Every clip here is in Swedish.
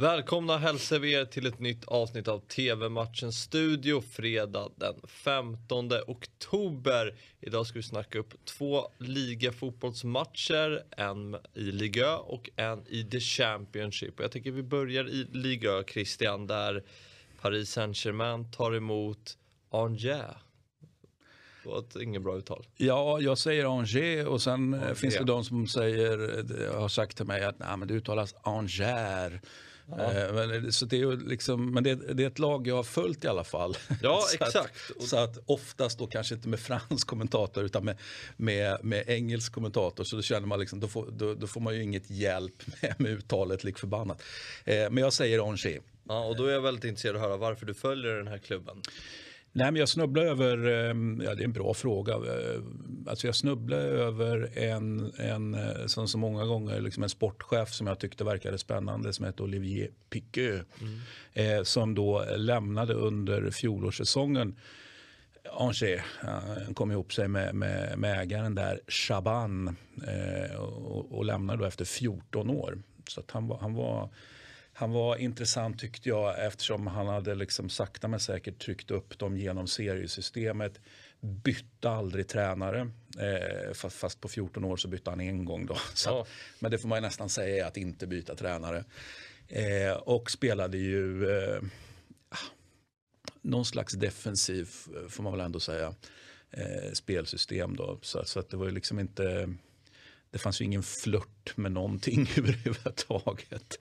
Välkomna hälsar vi er till ett nytt avsnitt av TV-matchen Studio fredag den 15 oktober. Idag ska vi snacka upp två ligafotbollsmatcher, en i Liga och en i The Championship. Och jag tycker vi börjar i Liga, Christian, där Paris Saint-Germain tar emot Angers. Det var ett inget bra uttal. Ja, jag säger Angers och sen eh, Angers. finns det de som säger, eh, har sagt till mig att Nej, men det uttalas Angers. Eh, Men, så det är ju liksom, men det, det är ett lag jag har följt i alla fall. Ja, så exakt. Att, så att oftast då kanske inte med fransk kommentator utan med, med, med engelsk kommentator. Så då känner man liksom, då får, då, då får man ju inget hjälp med, med uttalet lik förbannat. Eh, men jag säger Angers. Ja, och då är jag väldigt intresserad av att höra varför du följer den här klubben. Nej, men jag snubblar över, eh, ja det är en bra fråga, Eh, alltså jag snubblar över en, en eh, som så många gånger, liksom en sportchef som jag tyckte verkade spännande som hette Olivier Piqueux. Eh, som då lämnade under fjolårssäsongen Angers. Han kom ihop sig med, med, med ägaren där, Chaban, eh, och, och lämnade då efter 14 år. Så han var, han var han var intressant tyckte jag eftersom han hade liksom sakta men säkert tryckt upp dem genom seriesystemet. Bytte aldrig tränare. Eh, fast, på 14 år så bytte han en gång. Då. Så Ja. men det får man nästan säga är att inte byta tränare. Eh, och spelade ju eh, någon slags defensiv, får man väl ändå säga, eh, spelsystem. Då. Så, så att det var ju liksom inte... Det fanns ju ingen flört med någonting överhuvudtaget.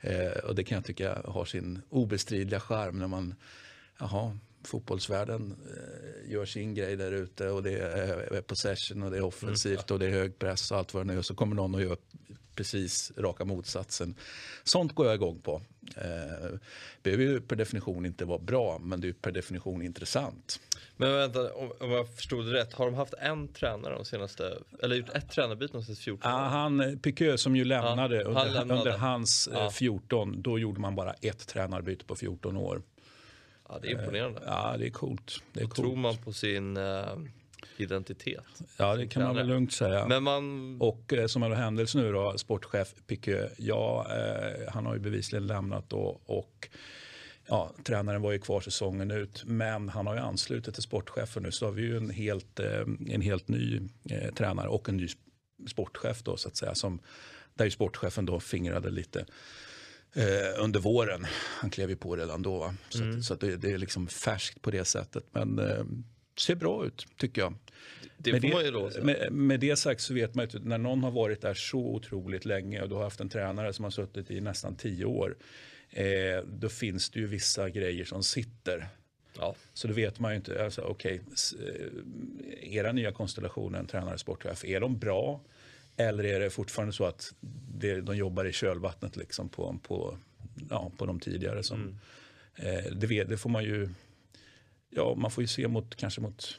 Eh, och det kan jag tycka har sin obestridliga charm när man, jaha, fotbollsvärlden eh, gör sin grej där ute och det är, är possession och det är offensivt och det är hög press och allt vad det nu är. Så kommer någon och gör precis raka motsatsen. Sånt går jag igång på. Eh, behöver ju per definition inte vara bra, men det är per definition intressant. Men vänta, om, om jag förstod det rätt, har de haft en tränare de senaste, eller gjort ett tränarbyte de senaste 14 Ah, han, eh, Piqueux som ju lämnade, han under, lämnade. under hans eh, Ja. 14, då gjorde man bara ett tränarbyte på 14 år. Ja, det är imponerande. Ja, det är coolt. Det är Tror coolt. man på sin eh, identitet. Ja, det kan man väl lugnt säga. Men man, Och eh, som av händelse nu då, sportchef Piqueux, ja, eh, han har ju bevisligen lämnat då och ja, tränaren var ju kvar säsongen ut, men han har ju anslutit till sportchefen nu så har vi ju en helt, eh, en helt ny eh, tränare och en ny sp- sportchef då så att säga som där ju sportchefen då fingrade lite eh, under våren. Han klev ju på redan då. Så, att, så att det, det är liksom färskt på det sättet. Men eh, ser bra ut tycker jag. det med det, säga. med, med det sagt så vet man att när någon har varit där så otroligt länge och du har haft en tränare som har suttit i nästan tio år. Eh, då finns det ju vissa grejer som sitter. Ja. Så då vet man ju inte, alltså, okej, s- eh, era nya konstellationer, en tränare, sportchef, är de bra? Eller är det fortfarande så att det, de jobbar i kölvattnet liksom på, på, ja, på de tidigare? Som, eh, det, det får man ju, ja man får ju se mot, kanske mot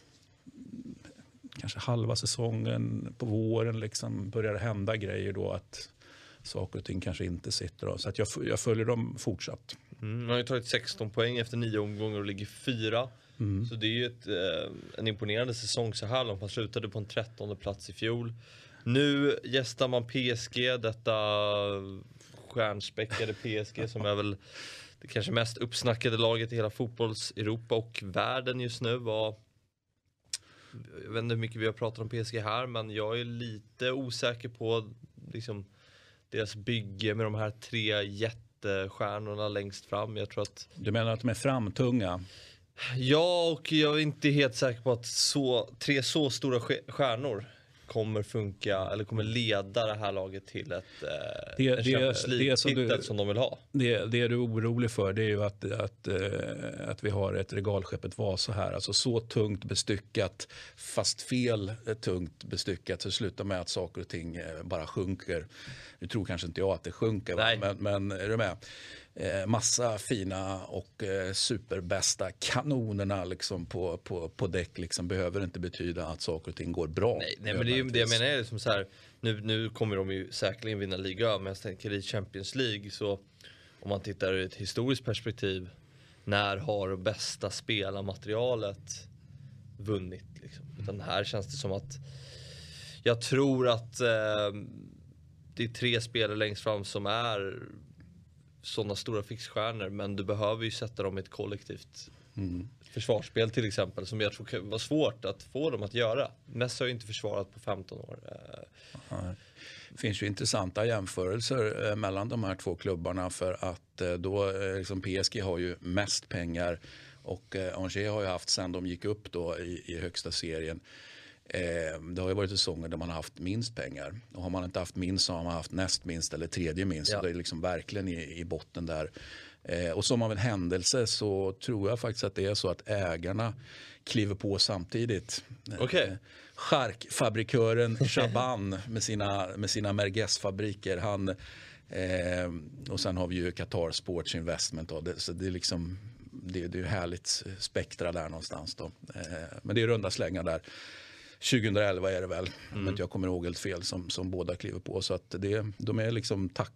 kanske halva säsongen på våren liksom börjar det hända grejer då att saker och ting kanske inte sitter. Då. Så att jag, jag följer dem fortsatt. Mm, man har ju tagit 16 poäng efter nio omgångar och ligger fyra. Så det är ju ett, eh, en imponerande säsong så här långt. Man slutade på en 13 plats i fjol. Nu gästar man PSG, detta stjärnspäckade PSG som är väl det kanske mest uppsnackade laget i hela fotbolls-Europa och världen just nu. Var, jag vet inte hur mycket vi har pratat om PSG här men jag är lite osäker på liksom, deras bygge med de här tre jättestjärnorna längst fram. Jag tror att Du menar att de är framtunga? Ja, och jag är inte helt säker på att så, tre så stora stjärnor kommer funka eller kommer leda det här laget till ett eh, Det- en Champions som League-titel du- som de vill ha. Det, det du är orolig för det är ju att, att, eh, att vi har ett regalskeppet Vasa här. Alltså så tungt bestyckat fast fel eh, tungt bestyckat så slutar med att saker och ting bara sjunker. Nu tror kanske inte jag att det sjunker? Nej. men, men är du med? Eh, massa fina och eh, superbästa kanonerna liksom på, på, på däck liksom behöver inte betyda att saker och ting går bra. Nej, nej men det, är, ju- det jag menar är liksom så här, nu, nu kommer de ju säkerligen vinna liga men jag tänker i Champions League så om man tittar ur ett historiskt perspektiv när har bästa spelarmaterialet vunnit? Liksom? Utan här känns det som att jag tror att eh, det är tre spelare längst fram som är sådana stora fixstjärnor men du behöver ju sätta dem i ett kollektivt försvarsspel till exempel som jag tror vara svårt att få dem att göra. Messi har ju inte försvarat på 15 år. Eh, Det finns ju intressanta jämförelser eh, mellan de här två klubbarna för att eh, då liksom PSG har ju mest pengar och Angers har ju haft sen de gick upp då i, i högsta serien Eh, det har ju varit säsonger där man har haft minst pengar. Och har man inte haft minst så har man haft näst minst eller tredje minst. Ja. Så det är liksom verkligen i, i botten där. Eh, och som av en händelse så tror jag faktiskt att det är så att ägarna kliver på samtidigt. Okej. Eh, Charkfabrikören Chaban med sina, med sina Merguez-fabriker. Han, eh, och sen har vi ju Qatar Sports Investment. Då. Det, så det är liksom det, det är härligt spektra där någonstans. Då. Eh, men det är runda slängar där. 2011 är det väl, om inte jag kommer ihåg helt fel, som, som båda kliver på. Så att det, de är liksom tack,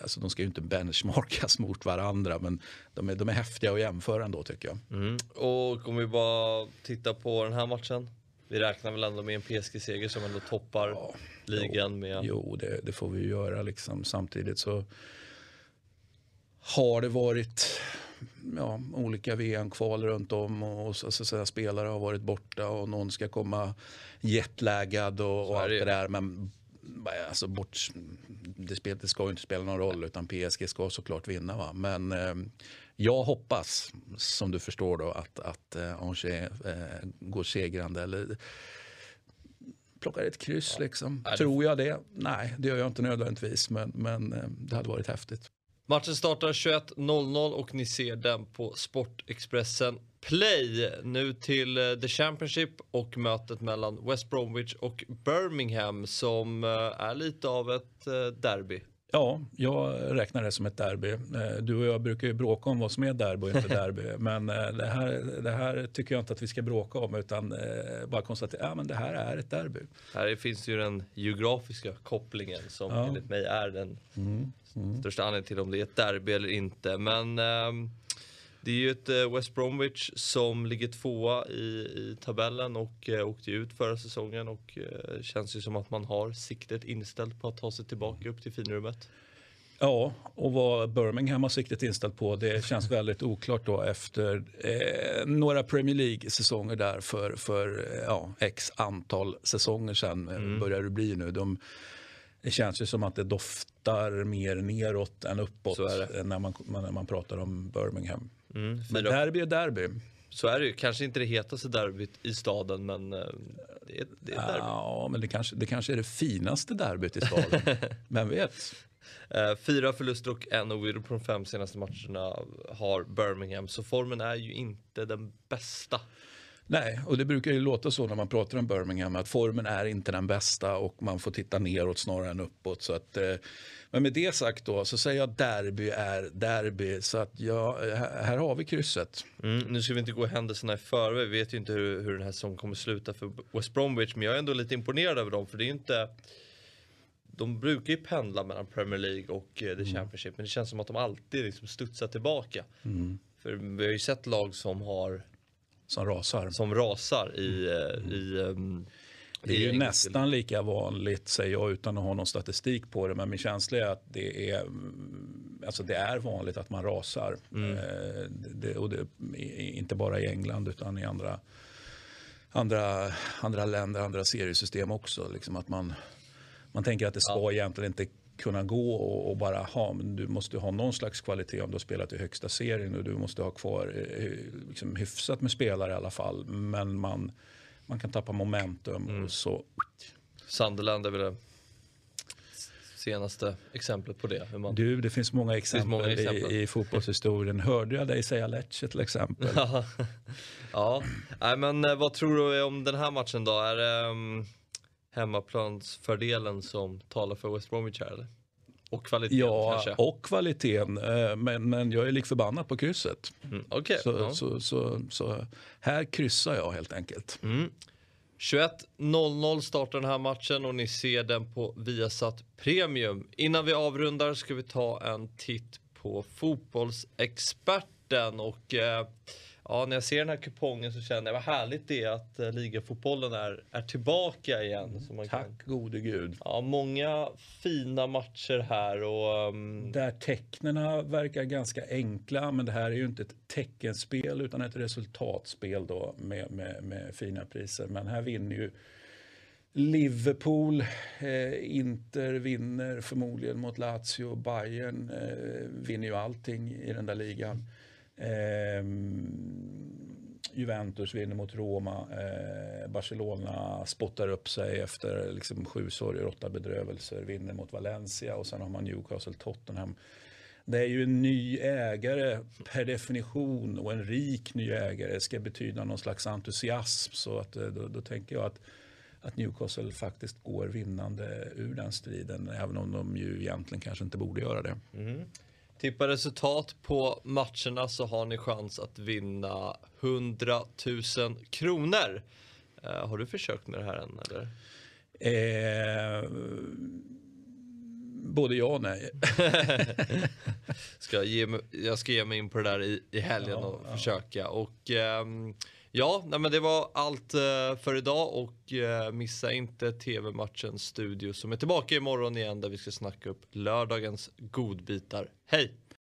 alltså de ska ju inte benchmarkas mot varandra men de är, de är häftiga att jämföra ändå tycker jag. Mm. Och om vi bara tittar på den här matchen. Vi räknar väl ändå med en PSG-seger som ändå toppar Ja, ligan med... Jo, det, det får vi ju göra liksom. Samtidigt så har det varit ja, olika VM-kval runt om och så, så, så, spelare har varit borta och någon ska komma jetlaggad och, och allt det där. Men alltså, bort, det, spel, det ska ju inte spela någon roll utan PSG ska såklart vinna. Va? Men eh, jag hoppas, som du förstår, då, att, att eh, Angers eh, går segrande. Eller, plockar ett kryss liksom. Ja, det- Tror jag det? Nej, det gör jag inte nödvändigtvis. Men, men eh, det hade varit häftigt. Matchen startar 21.00 och ni ser den på Sportexpressen Play. Nu till eh, The Championship och mötet mellan West Bromwich och Birmingham som eh, är lite av ett eh, derby. Ja, jag räknar det som ett derby. Eh, Du och jag brukar ju bråka om vad som är derby och inte derby. Men eh, det här, det här tycker jag inte att vi ska bråka om utan eh, bara konstatera att ja, men det här är ett derby. Här finns ju den geografiska kopplingen som Ja. enligt mig är den största anledningen till om det är ett derby eller inte. Men ehm, det är ju ett eh, West Bromwich som ligger tvåa i, i tabellen och eh, åkte ut förra säsongen och eh, känns ju som att man har siktet inställt på att ta sig tillbaka upp till finrummet. Ja, och vad Birmingham har siktet inställt på det känns väldigt oklart då efter eh, några Premier League-säsonger där för, för ja, x antal säsonger sedan mm. börjar det bli nu. De, det känns ju som att det doftar mer neråt än uppåt När, man, när man pratar om Birmingham. Mm, Men derby är derby. Så är det ju. Kanske inte det hetaste derbyt i staden men eh, det är, det är derby. Ja, men det kanske, det kanske är det finaste derbyt i staden. Vem vet? Eh, fyra förluster och en oavgjord på de fem senaste matcherna har Birmingham. Så formen är ju inte den bästa. Nej, och det brukar ju låta så när man pratar om Birmingham att formen är inte den bästa och man får titta neråt snarare än uppåt. Så att, eh, men med det sagt då så säger jag derby är derby så att ja, här, här har vi krysset. Mm, nu ska vi inte gå händelserna i förväg. Vi vet ju inte hur, hur den här säsongen kommer sluta för West Bromwich. Men jag är ändå lite imponerad över dem för det är inte de brukar ju pendla mellan Premier League och eh, The Championship men det känns som att de alltid liksom studsar tillbaka. För vi har ju sett lag som har Som rasar. som rasar i, eh, i ehm, Det är ju nästan lika vanligt, säger jag utan att ha någon statistik på det, men min känsla är att det är, mm, alltså det är vanligt att man rasar. Mm. Eh, det, och det, inte bara i England utan i andra, andra, andra länder, andra seriesystem också. Liksom att man, man tänker att det ska egentligen inte kunna gå och, och bara ha, men du måste ha någon slags kvalitet om du har spelat i högsta serien och du måste ha kvar eh, liksom, hyfsat med spelare i alla fall. Men man, man kan tappa momentum och så Sunderland är väl det senaste exemplet på det. Man... Du, det finns många exempel, många exempel. I, i fotbollshistorien. Hörde jag dig säga Lecce till exempel? Ja. Nej, men eh, vad tror du om den här matchen då? Är um, hemmaplansfördelen som talar för West Bromwich här eller? Och kvaliteten Ja, kanske? och kvaliteten. eh, Men, men jag är lik förbannad på krysset. Mm, Okej. Så, ja. så, så, så här kryssar jag helt enkelt. Mm. 21.00 startar den här matchen och ni ser den på Viasat Premium. Innan vi avrundar ska vi ta en titt på fotbollsexperten och eh, ja, när jag ser den här kupongen så känner jag vad härligt det är att eh, ligafotbollen är, är tillbaka igen. Så man Tack kan, gode gud. ja, många fina matcher här och um, Där tecknena verkar ganska enkla, men det här är ju inte ett teckenspel utan ett resultatspel då med, med, med fina priser. Men här vinner ju Liverpool, eh, Inter vinner förmodligen mot Lazio, Bayern eh, vinner ju allting i den där ligan. Eh, Juventus vinner mot Roma, eh, Barcelona spottar upp sig efter liksom, sju sorger, åtta bedrövelser, vinner mot Valencia och sen har man Newcastle, Tottenham. Det är ju en ny ägare per definition och en rik ny ägare ska betyda någon slags entusiasm. Så att, eh, då, då tänker jag att, att Newcastle faktiskt går vinnande ur den striden, även om de ju egentligen kanske inte borde göra det. Mm tippa resultat på matcherna så har ni chans att vinna 100 000 kronor. Eh, har du försökt med det här än eller? Eh, både ja och nej. Ska jag, ge mig, jag ska ge mig in på det där i, i helgen Ja, och ja. försöka. Och ehm, ja, nej, men det var allt eh, för idag och eh, missa inte TV-matchens studio som är tillbaka imorgon igen där vi ska snacka upp lördagens godbitar. Hej!